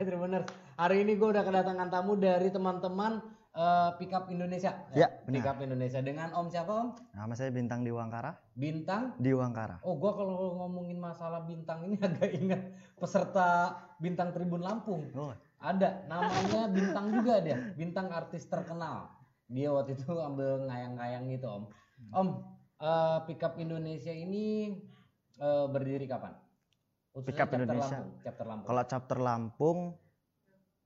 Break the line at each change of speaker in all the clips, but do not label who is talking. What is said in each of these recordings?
Tribuners. Hari ini gue udah kedatangan tamu dari teman-teman eh, Pickup Indonesia.
Ya, benar.
Pickup Indonesia dengan Om siapa Om?
Nama saya Bintang Diwangkara.
Bintang.
Diwangkara.
Oh, gua kalau ngomongin masalah bintang ini agak ingat peserta bintang Tribun Lampung.
Oh,
Ada, namanya Bintang juga dia, Bintang artis terkenal. Dia waktu itu ambil ngayang-ngayang gitu Om. Om, eh, Pickup Indonesia ini eh, berdiri kapan? Khususnya
Pickup Indonesia.
Lampung, chapter Lampung.
kalau chapter Lampung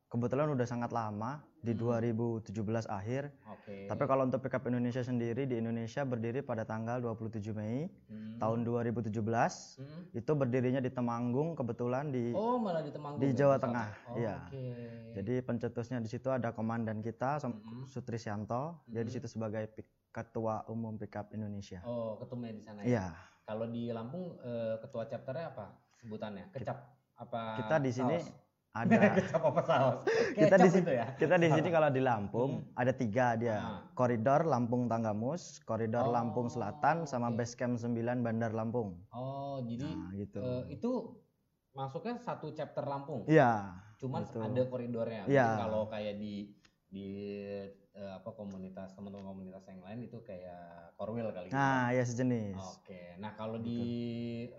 kebetulan udah sangat lama di
Hmm.
2017 akhir.
Oke.
Tapi kalau untuk Pickup Indonesia sendiri di Indonesia berdiri pada tanggal 27 Mei
Hmm.
tahun 2017.
Hmm.
Itu berdirinya di Temanggung kebetulan di
Oh, malah di Temanggung.
di Jawa? Tengah,
Oh,
iya.
Oke.
Jadi pencetusnya di situ ada komandan kita
Mhm.
Sutrisyanto. Dia di situ sebagai ketua umum Pickup Indonesia.
Oh, ketumnya di sana ya.
Iya.
Kalau di Lampung eh, ketua chapternya apa sebutannya? Kecap apa?
Kita di sini
saus?
ada
Kecap apa saus?
kita di
Kecap
sini
itu ya.
kita di sini kalau di Lampung ada tiga dia
Ah.
koridor Lampung Tanggamus koridor
Oh,
Lampung Selatan sama
oke.
base camp 9 Bandar Lampung
Oh, jadi
nah gitu
eh, itu masuknya satu chapter Lampung.
iya
Cuman
betul.
ada koridornya.
Iya.
Kalau kayak di di eh, apa komunitas teman-teman komunitas yang lain itu kayak Korwil kali gitu.
nah ya sejenis
Oke. Nah, kalau di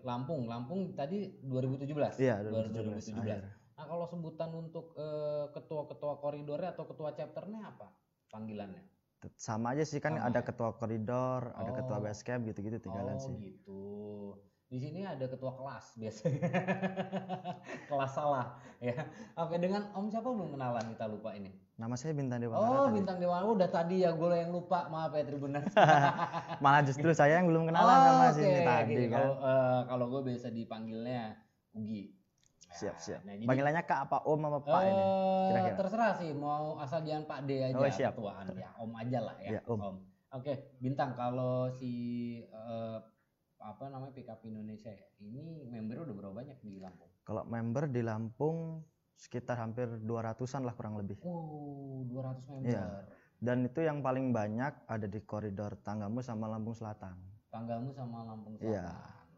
Lampung, Lampung tadi 2017.
iya
2017.
2017 akhir.
Nah, kalau sebutan untuk eh, ketua-ketua koridornya atau ketua chapternya apa panggilannya?
Sama aja sih kan
Sama
ada
ya?
ketua koridor ada ketua
Oh.
base camp gitu-gitu tinggalan
oh,
sih
gitu. Di sini ada ketua kelas biasanya. kelas salah ya. Oke, dengan Om siapa belum kenalan kita lupa ini.
Nama saya Bintang Dewa
Oh, bintang dewa Oh, udah tadi ya gue yang lupa. Maaf ya Tribuners.
malah justru saya yang belum kenalan sama
Oh,
sini tadi kan
Kalau eh, kalau gue biasa dipanggilnya Ugi. Nah,
siap siap
Nah, jadi
panggilannya kak apa om apa pak ini
Eh,
kira-kira?
terserah sih mau asal jangan Pak D aja
Oh, siap.
ketuaan ya Om aja lah ya
Iya, Om.
Oke bintang kalau si eh, apa namanya Pickup Indonesia ya, ini membernya udah berapa banyak di Lampung?
kalau member di Lampung sekitar hampir 200-an lah kurang lebih
Wow 200 member.
Iya. dan itu yang paling banyak ada di koridor Tanggamu sama Lampung Selatan
Tanggamu sama Lampung Selatan.
Iya.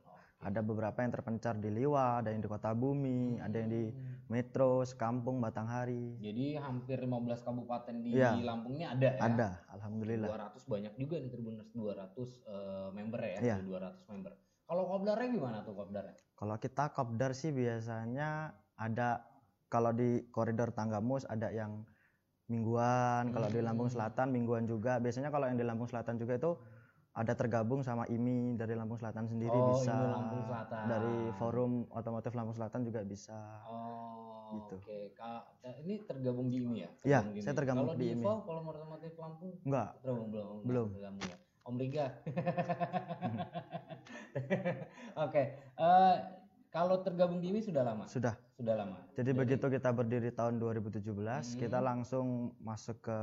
Oke.
ada beberapa yang terpencar di Liwa ada yang di Kota Bumi ada yang di
Hmm.
Metro Sekampung Batanghari
Jadi hampir 15 kabupaten di
Iya.
Lampung ini ada ya?
ada alhamdulillah
200 banyak juga nih Tribuners 200 eh, member ya, ada 200 member. Kalau kopdarnya gimana tuh kopdarnya?
kalau kita kopdar sih biasanya ada kalau di koridor Tanggamus ada yang mingguan kalau di Lampung
Hmm.
Selatan mingguan juga biasanya kalau yang di Lampung Selatan juga itu ada tergabung sama IMI dari Lampung Selatan sendiri
Oh,
bisa
IMI Lampung Selatan.
dari forum otomotif Lampung Selatan juga bisa
Oh,
Gitu.
oke. Kak, ini tergabung di ini ya?
Iya,
Tergabung di
saya
IMI.
tergabung
Kalau
di
di
IMI.
Kalau otomotif Lampung
enggak
belum?
Belum.
tergabung ya. Om Liga. Oke, eh, kalau tergabung di IMI sudah lama?
sudah
Sudah lama.
jadi begitu kita berdiri tahun 2017 kita
Hmm.
langsung masuk ke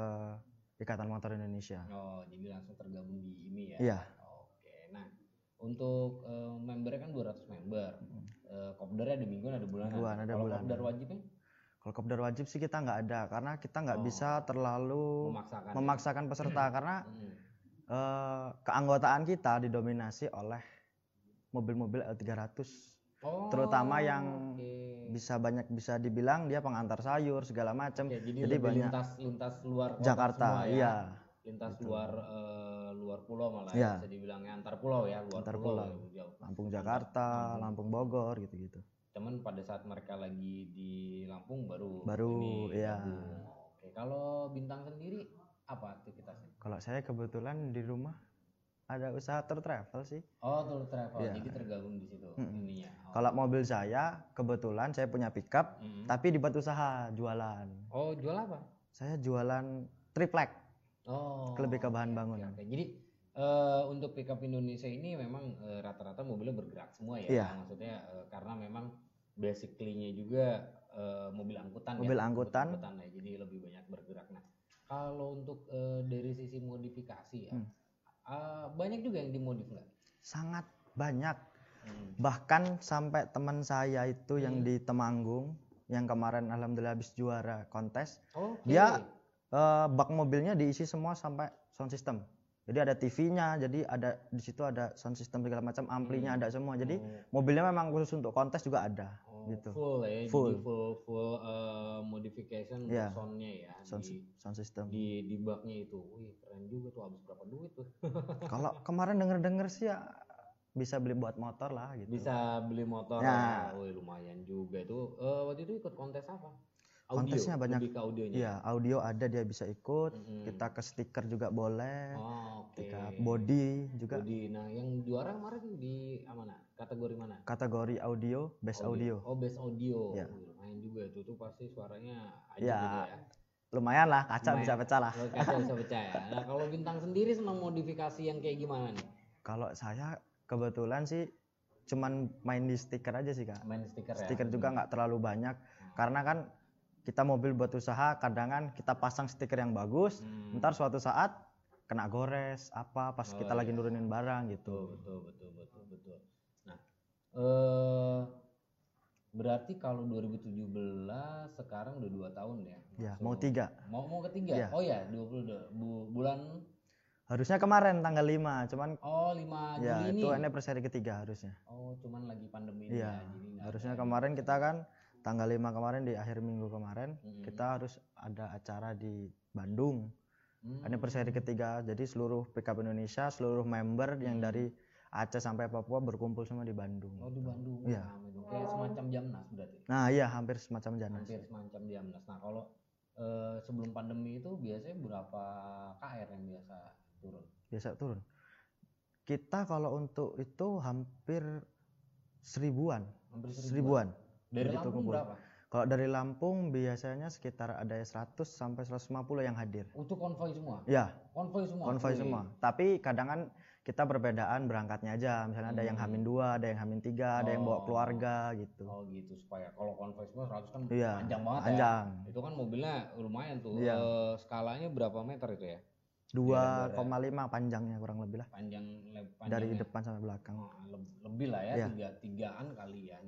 Ikatan Motor Indonesia
Oh, jadi langsung tergabung di IMI ya?
iya
Oke, nah untuk eh, membernya kan 200 member. Eh, kopdarnya ada mingguan, ada bulanan.
Mingguan, ada
Kalau
bulanan.
kopdar wajibnya
kalau kopdar wajib sih kita nggak ada karena kita nggak
Oh.
bisa terlalu
memaksakan. ya?
memaksakan peserta karena
Mm.
eh, keanggotaan kita didominasi oleh mobil-mobil L300
Oh,
terutama yang
oke.
bisa banyak bisa dibilang dia pengantar sayur segala macam
Oke, jadi,
jadi
lebih
banyak
lintas lintas luar
Jakarta
semua ya.
iya
Lintas
gitu.
luar eh, luar pulau malah
Iya.
ya, bisa dibilangnya antar pulau ya, luar
Antar
pulau,
pulau.
ya.
Lampung Jakarta
Lampung.
Lampung Bogor gitu-gitu
Cuman pada saat mereka lagi di Lampung baru
Baru,
ini
iya.
gabung. Oke, kalau bintang sendiri apa aktivitasnya?
kalau saya kebetulan di rumah ada usaha tour travel sih
Oh, tour travel.
Iya.
Jadi tergabung di situ
Mm-mm.
ininya. Oh.
kalau mobil saya kebetulan saya punya pickup
Mm-mm.
tapi dibuat usaha jualan
Oh, jual apa?
saya jualan triplek
Oh.
lebih ke bahan
oke,
bangunan
oke. Jadi eh, untuk pickup Indonesia ini memang eh, rata-rata mobilnya bergerak semua ya.
Iya.
Maksudnya eh, karena memang basically-nya juga eh, mobil angkutan
Mobil
ya.
angkutan.
angkutan ya. Jadi lebih banyak bergerak. Nah, kalau untuk eh, dari sisi modifikasi ya,
Hmm.
Eh, banyak juga yang dimodif nggak?
sangat banyak
Hmm.
bahkan sampai teman saya itu
Hmm.
yang di Temanggung yang kemarin alhamdulillah habis juara kontes
Oke.
Dia- eh, bak mobilnya diisi semua sampai sound system jadi ada TV-nya jadi ada di situ ada sound system segala macam amplinya
Hmm.
ada semua jadi
Oh.
mobilnya memang khusus untuk kontes juga ada gitu.
Full ya,
full
jadi full full uh, modification yeah. soundnya ya.
Sound,
di,
sound system.
Di di bugnya itu, wih keren juga tuh habis berapa duit tuh.
Kalau kemarin denger denger sih ya bisa beli buat motor lah gitu.
Bisa beli motor.
Ya.
Lumayan juga itu. Uh, eh, waktu itu ikut kontes apa? Audio.
Kontesnya banyak.
Lebih ke audionya.
Iya, audio ada dia bisa ikut.
Mm-mm.
Kita ke stiker juga boleh.
Oh, oke.
Kita body juga
Body. Nah, yang juara kemarin di mana? Kategori mana?
kategori audio, best audio.
Oh, best audio.
Ya.
Lumayan juga itu tuh pasti suaranya aja
Ya,
gitu ya.
Lumayan lah, kaca
Lumayan.
bisa pecah lah.
Kalau kaca bisa pecah ya. Nah, kalau bintang sendiri senang modifikasi yang kayak gimana nih?
Kalau saya kebetulan sih cuman main di stiker aja sih kak.
Main stiker ya.
Stiker juga nggak terlalu banyak karena kan kita mobil buat usaha kadang kan kita pasang stiker yang bagus,
Hmm.
ntar suatu saat kena gores apa pas
Oh,
kita lagi
iya.
nurunin barang gitu.
betul, betul, betul, betul. Nah, eh berarti kalau 2017 sekarang udah dua tahun ya?
Ya, mau tiga.
Mau mau ketiga?
Iya.
Oh ya, 20 bu, bulan
Harusnya kemarin tanggal 5, cuman
oh 5
ya
Juli ini.
itu anniversary ketiga harusnya.
Oh, cuman lagi pandemi ini
Iya.
ya. Jadi nggak
Harusnya kemarin kita kan tanggal 5 kemarin di akhir minggu kemarin
Mm-mm.
kita harus ada acara di Bandung.
Hmm.
Anniversary ketiga. Jadi seluruh pickup Indonesia, seluruh member yang
Hmm.
dari Aceh sampai Papua berkumpul semua di Bandung.
Oh, di Bandung.
Iya.
Dong. Kayak semacam Jamnas berarti.
Nah, iya hampir semacam janas.
Hampir semacam Jamnas. Nah, kalau eh, sebelum pandemi itu biasanya berapa KR yang biasa turun?
Biasa turun. Kita kalau untuk itu hampir seribuan,
Hampir
seribuan.
Dari
Begitu
Lampung
kumpul.
berapa?
Kalau dari Lampung biasanya sekitar ada 100 sampai 150 yang hadir.
Untuk konvoy semua.
Ya,
Konvoy semua.
konvoy semua. Tapi kadang kan kita perbedaan berangkatnya aja. Misalnya ada yang
Hmm.
hamin dua, ada yang hamin tiga, ada yang bawa
Oh.
keluarga gitu.
Oh gitu supaya kalau konvoy semua 100 kan
Iya,
panjang banget ya.
panjang.
Itu kan mobilnya lumayan tuh.
Iya.
Eh, skalanya berapa meter itu ya?
2,5 panjangnya kurang lebih lah.
Panjang leb-
Dari depan sampai belakang.
Oh, leb- lebih lah ya,
Iya.
tiga tigaan kali ya.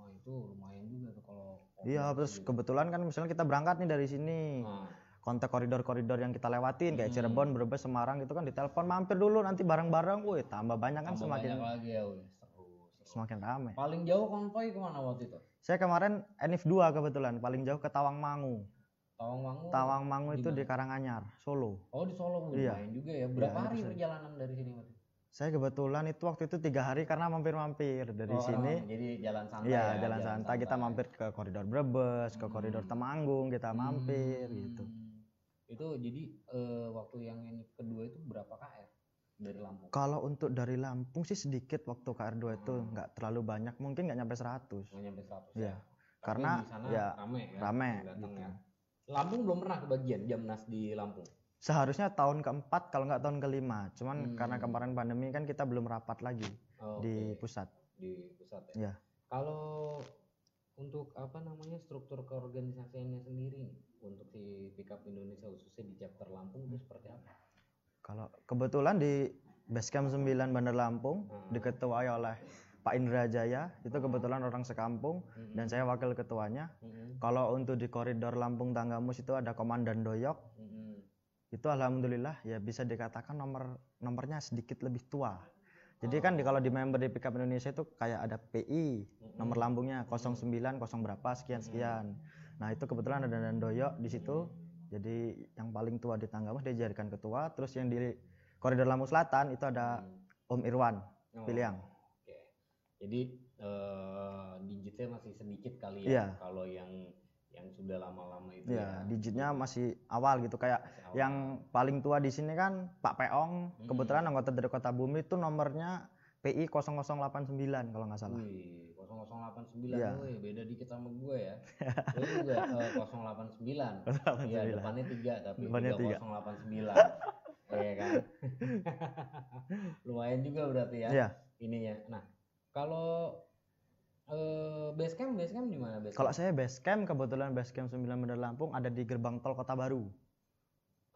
Oh itu lumayan juga tuh kalau
Iya, terus
gitu.
kebetulan kan misalnya kita berangkat nih dari sini.
Nah,
Kontak koridor-koridor yang kita lewatin kayak
Hmm.
Cirebon, Brebes, Semarang itu kan ditelepon mampir dulu nanti bareng-bareng. Wih, tambah banyak kan
tambah
semakin
banyak lagi ya, seru, seru.
semakin ramai.
Paling jauh konvoy ke mana waktu itu?
Saya kemarin NIF 2 kebetulan paling jauh ke Tawangmangu.
Tawangmangu.
Tawangmangu itu
di
Karanganyar, Solo.
Oh di Solo
Iya.
lumayan juga ya. Berapa
Iya,
hari perjalanan dari sini?
Saya kebetulan itu waktu itu tiga hari karena mampir-mampir dari
Oh,
sini.
jadi jalan santai
Iya,
ya,
jalan santai kita mampir ke koridor Brebes, ke koridor
Hmm.
Temanggung kita mampir
Hmm.
gitu.
Itu jadi eh, waktu yang ini kedua itu berapa KR dari Lampung?
Kalau untuk dari Lampung sih sedikit waktu KR2 itu
Hmm.
nggak terlalu banyak, mungkin nggak nyampe 100.
Nggak nyampe 100
Iya.
ya.
Karena
di sana
ya
rame ya.
rame
datang
gitu.
ya. Lampung belum pernah kebagian Jamnas di Lampung.
Seharusnya tahun keempat kalau nggak tahun kelima, cuman
Hmm.
karena kemarin pandemi kan kita belum rapat lagi
Oh,
di
oke.
pusat.
di pusat ya.
Iya.
Kalau untuk apa namanya struktur keorganisasiannya sendiri untuk si Pickup Indonesia khususnya di chapter Lampung itu seperti apa?
Kalau kebetulan di Basecamp 9 Bandar Lampung
Hmm.
diketuai oleh Pak Indra Jaya, itu kebetulan orang sekampung
Mm-mm.
dan saya wakil ketuanya.
Mm-mm.
Kalau untuk di koridor Lampung Tanggamus itu ada Komandan Doyok. Itu alhamdulillah ya bisa dikatakan nomor nomornya sedikit lebih tua. Jadi kan di, kalau di member di Pickup Indonesia itu kayak ada PI, nomor lambungnya 09 0 berapa sekian sekian. Nah, itu kebetulan ada Dan Doyok di situ. Jadi yang paling tua di Tanggamus dia dijadikan ketua, terus yang di koridor Lampung Selatan itu ada Om Irwan
Oh,
Piliang.
Oke. Jadi eh, digitnya masih sedikit kali ya kalau yang yang sudah lama-lama itu
Ya,
ya.
digitnya masih awal gitu kayak
Masih awal.
yang paling tua di sini kan Pak Peong,
Hmm.
kebetulan anggota dari Kota Bumi itu nomornya PI 0089 kalau nggak salah.
Wih, 0089
Iya.
wih, beda dikit sama gue ya. gue juga eh, 089. Iya,
089.
depannya 3 tapi
Depannya
juga
tiga.
089. Iya kan? Lumayan juga berarti ya
Iya.
ininya. Nah, kalau eh base camp base camp di mana base
Kalau saya base camp kebetulan base camp 9 Bandar Lampung ada di gerbang tol Kota Baru.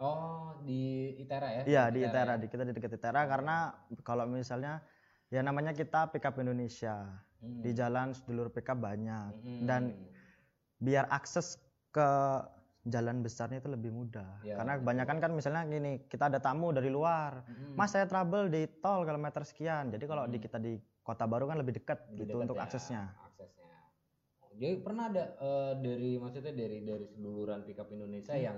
Oh, di Itera ya?
Iya di
ya?
Itera, di kita di dekat Itera karena kalau misalnya ya namanya kita pickup Indonesia
Hmm.
di jalan sedulur pickup banyak
Hmm.
dan biar akses ke jalan besarnya itu lebih mudah
Ya,
karena kebanyakan kan misalnya gini kita ada tamu dari luar
Hmm.
mas saya trouble di tol kilometer sekian jadi kalau di
Hmm.
kita di kota baru kan lebih dekat
Lebih
gitu
dekat
untuk
ya,
aksesnya
aksesnya. Jadi pernah ada eh, dari maksudnya dari dari seduluran pickup Indonesia yang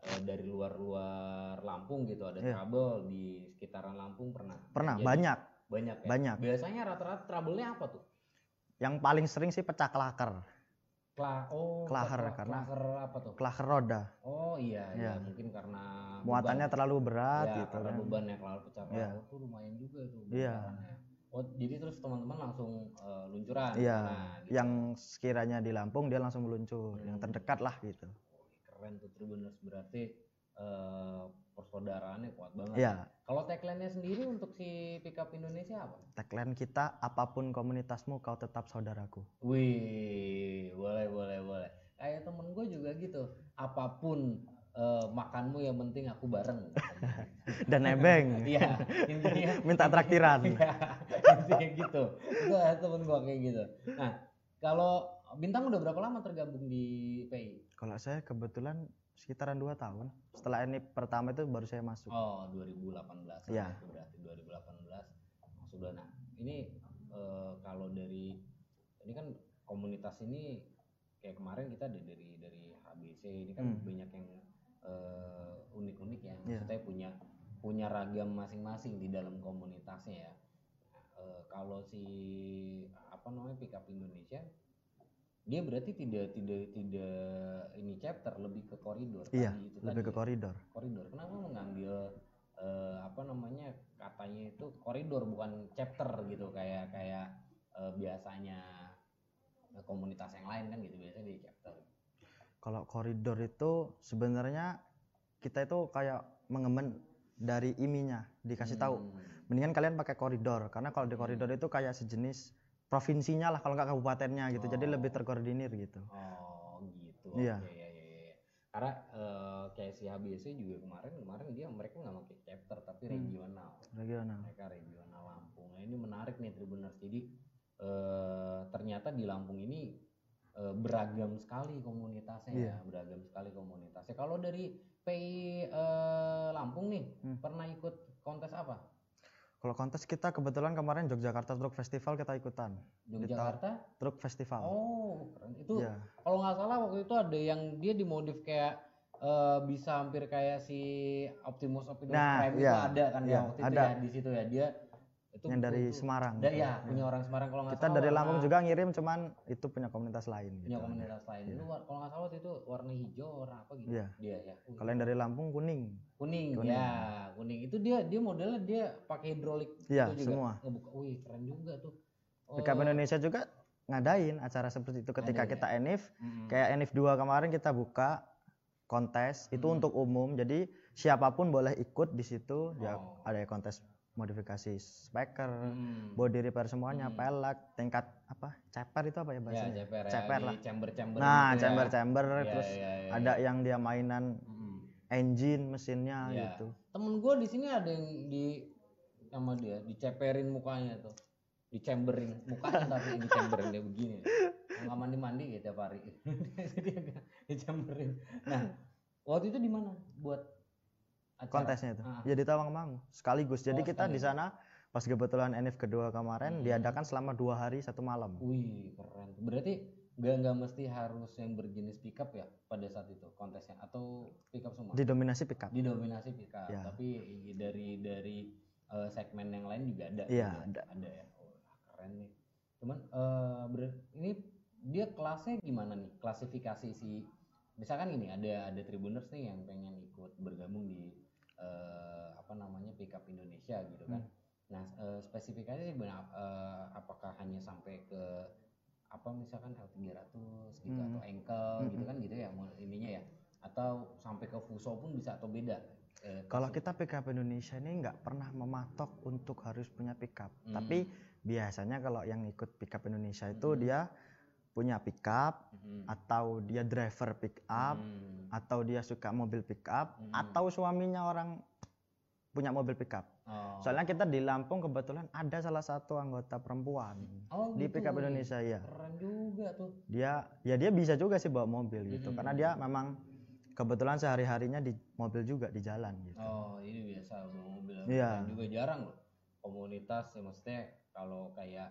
eh, dari luar-luar Lampung gitu ada
Iya.
trouble di sekitaran Lampung pernah
pernah
Jadi
banyak
banyak ya
banyak.
biasanya rata-rata trouble-nya apa tuh
yang paling sering sih pecah klaker
Kla oh
Klaher,
kla-
karena-
klaher apa tuh
klaker roda
oh iya iya
Iya.
mungkin karena
muatannya
beban.
terlalu berat
ya,
gitu
karena
kan
beban ya kalau pecah
Iya.
oh, tuh lumayan juga tuh
Iya.
Oh jadi terus teman-teman langsung eh, luncuran?
Iya
sana, gitu.
yang sekiranya di Lampung dia langsung meluncur. Yang
Hmm.
terdekat lah gitu.
Keren tuh Tribuners berarti eh, persaudaraannya kuat banget.
Iya.
Kalau tagline-nya sendiri untuk si pickup Indonesia apa?
Tagline kita apa pun komunitasmu kau tetap saudaraku.
Wih boleh boleh boleh. Kayak temen gue juga gitu. Apa pun eh, makanmu yang penting aku bareng
dan nebeng
iya intinya
minta traktiran
Iya, intinya gitu. Itu temen gua kayak gitu. Nah, kalau Bintang udah berapa lama tergabung di PI?
kalau saya kebetulan sekitaran dua tahun setelah ini pertama itu baru saya masuk
Oh, 2018.
Iya.
Itu berarti 2018 sudah. Nah, ini eh, kalau dari ini kan komunitas ini kayak kemarin kita ada dari dari HBC ini kan
Hmm.
banyak yang eh, unik-unik ya.
Iya.
Maksudnya punya punya ragam masing-masing di dalam komunitasnya ya. Eh, kalau si apa namanya pickup Indonesia dia berarti tidak tidak tidak ini chapter lebih ke koridor
iya
tadi itu
lebih
tadi
ke koridor
koridor kenapa mengambil eh, apa namanya katanya itu koridor bukan chapter gitu kayak kayak eh, biasanya komunitas yang lain kan gitu biasanya di chapter
kalau koridor itu sebenarnya kita itu kayak mengemen dari iminya dikasih tahu
Hmm.
mendingan kalian pakai koridor karena kalau di koridor itu kayak sejenis provinsinya lah kalau nggak kabupatennya gitu jadi
Oh.
lebih terkoordinir gitu
oh gitu
Iya.
oke ya, ya, ya. karena eh, kayak si HBC juga kemarin kemarin dia mereka nggak pakai chapter tapi
Hmm.
regional
regional
mereka regional Lampung nah ini menarik nih Tribuners jadi eh, ternyata di Lampung ini eh, beragam sekali komunitasnya
Iya.
ya beragam sekali komunitasnya kalau dari PI eh, Lampung nih
Hmm.
pernah ikut kontes apa
kalau kontes kita kebetulan kemarin Yogyakarta Truck Festival kita ikutan
Yogyakarta
Truck Festival
oh keren itu
Iya.
kalau nggak salah waktu itu ada yang dia dimodif kayak eh, bisa hampir kayak si Optimus Optimus
Nah,
Prime itu
iya,
ada kan ya
iya,
waktu itu
ada.
ya di situ ya dia itu
yang dari
itu-
Semarang
Da,
gitu.
ya, punya orang Semarang kalau nggak
kita
salah
dari
warna-
Lampung juga ngirim cuman itu punya komunitas lain
punya
gitu.
komunitas lain.
Iya.
Itu kalau nggak salah itu warna hijau, warna apa gitu.
Iya.
Dia ya. Wih,
kalau yang dari Lampung kuning
kuning,
kuning.
ya, kuning. Itu dia dia modelnya dia pakai hidrolik
Iya,
itu juga.
semua.
Ngebuka. Wih, keren juga tuh. Oh,
Indonesia juga ngadain acara seperti itu ketika kita enif
mm,
kayak enif 2 kemarin kita buka kontes itu
Hmm.
untuk umum jadi siapa pun boleh ikut di situ ya
Oh.
ada kontes modifikasi speaker
mm.
body repair semuanya
Hmm.
pelek tingkat apa ceper itu apa ya
Ya,
bahasanya
ceper, ya,
Ceper
di
lah.
chamber-chamber
nah
gitu ya.
chamber chamber
Iya,
terus
iya, iya,
ada
iya.
yang dia mainan
Mm.
engine mesinnya
Iya.
gitu
Temen gue di sini ada yang di sama dia diceperin mukanya tuh dicemberin mukanya tapi dicemberin dia begini nggak mandi mandi gitu tiap hari jadi agak dicemberin nah waktu itu di mana buat acara?
kontesnya itu.
Ah.
ya di Tawangmangu sekaligus. Jadi
Oh,
kita di sana pas kebetulan enif kedua kemarin
Hmm.
diadakan selama dua hari satu malam.
Wih keren. Berarti nggak nggak mesti harus yang berjenis pickup ya pada saat itu kontesnya? Atau pickup semua?
Didominasi pickup.
Didominasi pickup.
Ya.
tapi dari dari eh, segmen yang lain juga ada.
Iya, ada.
ada. Ya? Wah, keren nih. Cuman eh ber- ini dia kelasnya gimana nih? Klasifikasi si misalkan gini ada ada tribuners nih yang pengen ikut bergabung di eh, apa namanya pickup Indonesia gitu kan nah eh, spesifikasi sih benar eh, apakah hanya sampai ke apa misalkan L300 gitu
Hmm.
atau ankle gitu
Hmm.
kan gitu ya ininya ya atau sampai ke fuso pun bisa atau beda Eh,
Kalau kita pickup Indonesia ini nggak pernah mematok untuk harus punya pickup,
Hmm.
tapi biasanya kalau yang ikut pickup Indonesia itu
Hmm.
dia punya pickup
Mhm.
atau dia driver pickup
Hmm.
atau dia suka mobil pickup
Hmm.
atau suaminya orang punya mobil pickup.
Oh.
Soalnya kita di Lampung kebetulan ada salah satu anggota perempuan
Oh,
di
gitu.
pickup Indonesia ya.
keren juga tuh
Dia ya dia bisa juga sih bawa mobil gitu
Hmm.
karena dia memang kebetulan sehari-harinya di mobil juga di jalan gitu.
oh ini biasa bawa mobil
Iya.
Juga jarang loh komunitas ya maksudnya kalau kayak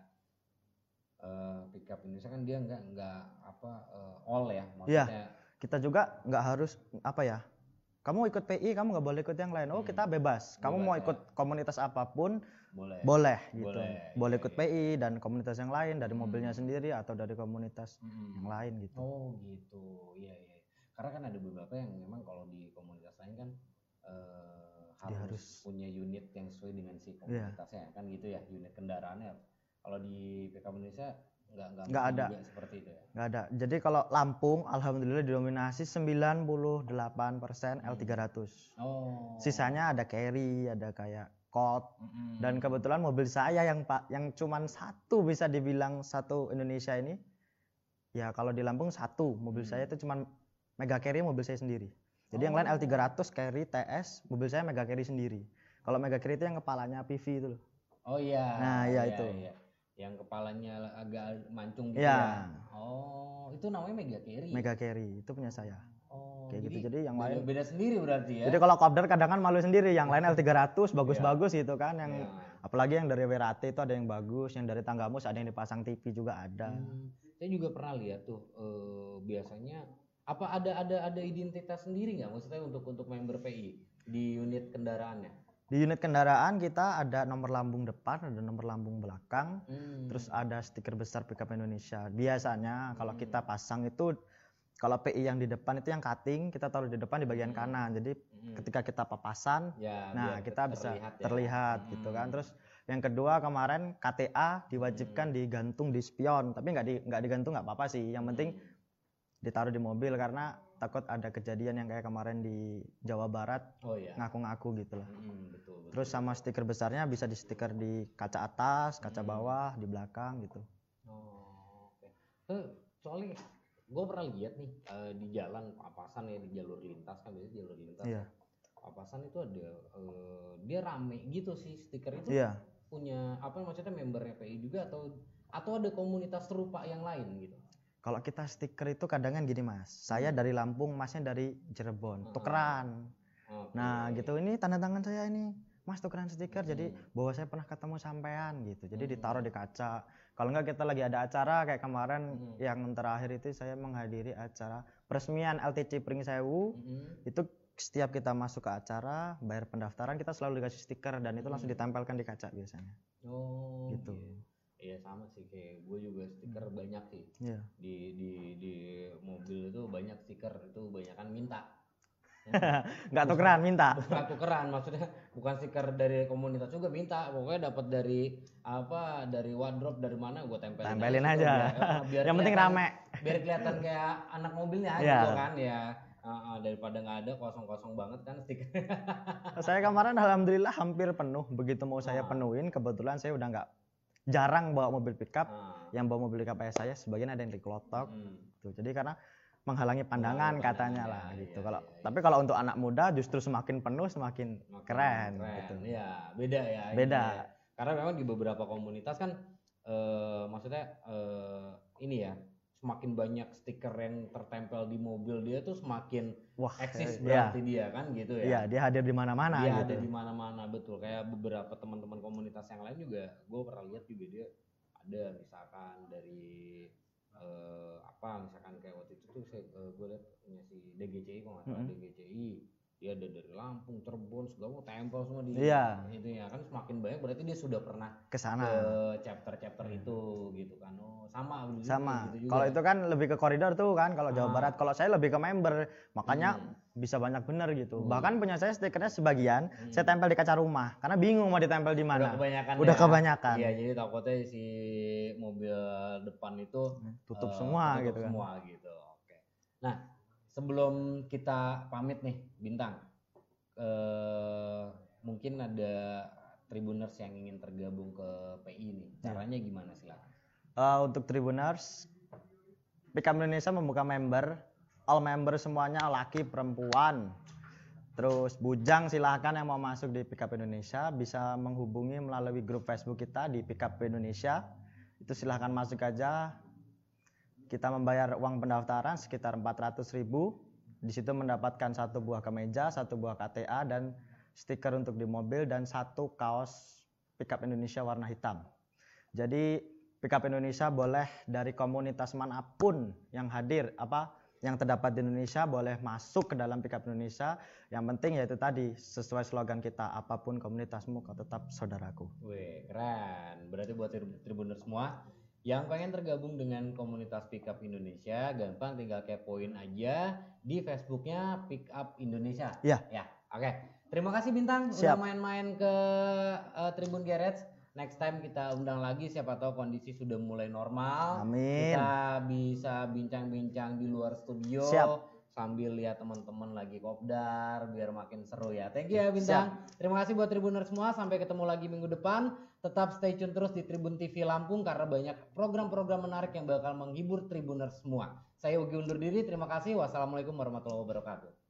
eh, pickup Indonesia kan dia nggak nggak apa eh, all ya
Iya.
maksudnya
kita juga nggak harus apa ya kamu ikut PI kamu nggak boleh ikut yang lain oh kita bebas kamu
Bebas
mau
ya.
ikut komunitas apa pun
boleh
boleh gitu
Boleh,
boleh ikut PI dan komunitas yang lain dari mobilnya sendiri atau dari komunitas
Mm-mm.
yang lain gitu
Oh gitu, iya iya. Karena kan ada beberapa yang memang kalau di komunitas lain kan
Dia
harus,
harus-
punya unit yang sesuai dengan si
Iya.
komunitasnya kan gitu ya, unit kendaraannya. Kalau di PK Indonesia nggak nggak
Nggak ada.
seperti itu ya.
nggak ada jadi kalau Lampung alhamdulillah didominasi 98% L300
Oh.
sisanya ada carry ada kayak Code
Mm-mm.
dan kebetulan mobil saya yang pak yang cuman satu bisa dibilang satu Indonesia ini ya kalau di Lampung satu mobil
Hmm.
saya itu cuman mega carry mobil saya sendiri jadi yang lain
Oh.
L300 carry TS mobil saya mega carry sendiri kalau mega carry itu yang kepalanya PV itu loh
Oh iya.
Nah, iya itu.
iya. Yang kepalanya agak mancung gitu
Iya.
ya. Oh, itu namanya mega carry.
mega carry itu punya saya
Oh,
kayak gitu jadi yang
beda,
lain
beda sendiri berarti ya.
jadi kalau kopdar kadang kan malu sendiri yang lain L300 bagus-bagus gitu kan yang
Iya.
apalagi yang dari WRAT itu ada yang bagus yang dari Tanggamus ada yang dipasang TV juga ada
Hmm, saya juga pernah lihat tuh eh, biasanya apa ada ada ada identitas sendiri nggak maksudnya untuk untuk member PI di unit kendaraannya?
Di unit kendaraan kita ada nomor lambung depan, ada nomor lambung belakang,
Hmm.
terus ada stiker besar pickup Indonesia. Biasanya kalau kita pasang itu kalau PI yang di depan itu yang cutting, kita taruh di depan di bagian kanan. Jadi
Hmm.
ketika kita papasan,
ya,
nah kita
ter-
bisa
terlihat ya.
terlihat gitu kan.
Hmm.
Terus yang kedua kemarin KTA diwajibkan digantung di spion, tapi nggak di nggak digantung nggak apa-apa sih. Yang penting
Hmm.
ditaruh di mobil karena takut ada kejadian yang kayak kemarin di Jawa Barat
oh ya.
ngaku-ngaku gitu lah.
Hmm, betul, betul.
Terus sama stiker besarnya bisa di stiker di kaca atas, kaca
Hmm.
bawah, di belakang gitu.
Oh, oke. Eh, soalnya gue pernah lihat nih eh, di jalan papasan ya di jalur lintas kan biasanya jalur lintas.
Iya.
Papasan itu ada eh, dia rame gitu sih stiker itu
Iya.
punya apa maksudnya membernya PI juga atau atau ada komunitas serupa yang lain gitu.
Kalau kita stiker itu kadang kan gini mas, saya dari Lampung, masnya dari Cirebon,
Hmm.
tukeran.
Oke.
Nah gitu, ini tanda tangan saya ini, mas tukeran stiker. Jadi
Hmm.
bahwa saya pernah ketemu sampean gitu. Jadi
Hmm.
ditaruh di kaca. Kalau enggak kita lagi ada acara kayak kemarin
Hmm.
yang terakhir itu saya menghadiri acara peresmian LTC Pring Sewu.
Mm-mm.
Itu setiap kita masuk ke acara, bayar pendaftaran kita selalu dikasih stiker dan itu langsung
Hmm.
ditempelkan di kaca biasanya.
Oh,
Gitu.
Iya sama sih kayak gue juga stiker banyak sih
Iya.
di di di mobil itu banyak stiker itu banyak kan minta.
Nggak tukeran, minta.
Bukan tukeran maksudnya bukan stiker dari komunitas juga minta pokoknya dapat dari apa dari wardrobe dari mana gue tempelin
Tempelin
situ,
aja.
biar- biar
Yang penting rame.
biar kelihatan kayak anak mobilnya
Iya.
gitu kan ya Ah, ah, daripada nggak ada kosong-kosong banget kan stiker
saya kemarin alhamdulillah hampir penuh. Begitu mau saya penuhin, kebetulan saya udah nggak jarang bawa mobil pickup.
Ah,
Yang bawa mobil pickup ayah saya sebagian ada yang diklotok.
hmm.
Tuh. Jadi karena menghalangi pandangan
Menghalangi
katanya lah
ya,
gitu.
iya,
Kalau
iya, iya.
tapi kalau untuk anak muda justru semakin penuh semakin
Makin
keren, gitu.
ya beda ya
Beda.
ya. karena memang di beberapa komunitas kan eh, maksudnya eh, ini ya semakin banyak stiker yang tertempel di mobil dia tuh semakin
Wah,
eksis
iya.
berarti dia kan gitu ya
Iya, dia hadir di mana-mana
dia
gitu.
ada di mana-mana betul kayak beberapa teman-teman komunitas yang lain juga gue pernah lihat juga dia ada misalkan dari eh, apa misalkan kayak waktu itu tuh saya, gue lihat punya si DGCI kok nggak salah
Mm-mm.
DGCI ada dari Lampung Cirebon segala macam tempel semua di
Iya.
itu ya kan semakin banyak berarti dia sudah pernah
Ke
ke
sana.
chapter-chapter itu gitu kan oh sama begitu
Sama.
gitu.
Kalau itu kan lebih ke koridor tuh kan kalau Jawa
Ah.
Barat. Kalau saya lebih ke member. Makanya
Hmm.
bisa banyak bener gitu.
Hmm.
Bahkan punya saya stikernya sebagian
Hmm.
saya tempel di kaca rumah karena bingung mau ditempel di
udah
mana.
kebanyakan
Udah
ya.
kebanyakan.
iya jadi takutnya si mobil depan itu
Tutup
Eh,
semua
tutup
gitu kan.
semua gitu. Oke. Nah, sebelum kita pamit nih, Bintang, eh mungkin ada Tribuners yang ingin tergabung ke PI nih.
Ya.
Caranya gimana silakan?
Eh, untuk Tribuners, Pickup Indonesia membuka member, all member semuanya laki perempuan. Terus bujang silahkan yang mau masuk di Pickup Indonesia bisa menghubungi melalui grup Facebook kita di Pickup Indonesia. Itu silahkan masuk aja. Kita membayar uang pendaftaran sekitar 400.000 ribu. Di situ mendapatkan satu buah kemeja, satu buah KTA dan stiker untuk di mobil dan satu kaos Pickup Indonesia warna hitam. Jadi Pickup Indonesia boleh dari komunitas mana pun yang hadir apa yang terdapat di Indonesia boleh masuk ke dalam Pickup Indonesia. Yang penting yaitu tadi sesuai slogan kita apa pun komunitasmu kau tetap saudaraku.
Wih, keren. Berarti buat tri- Tribuners semua yang pengen tergabung dengan komunitas Pickup Indonesia, gampang tinggal kepoin aja di Facebooknya Pickup Indonesia.
Iya.
Ya, oke. Terima kasih Bintang
Siap.
udah main-main ke eh, Tribun Garage. Next time kita undang lagi siapa tahu kondisi sudah mulai normal.
Amin.
Kita bisa bincang-bincang di luar studio
Siap.
sambil lihat teman-teman lagi kopdar biar makin seru ya. Thank you ya Bintang. Terima kasih buat Tribuners semua. Sampai ketemu lagi minggu depan. Tetap stay tune terus di Tribun TV Lampung karena banyak program-program menarik yang bakal menghibur Tribuners semua. Saya Ugi undur diri. Terima kasih. Wassalamualaikum warahmatullahi wabarakatuh.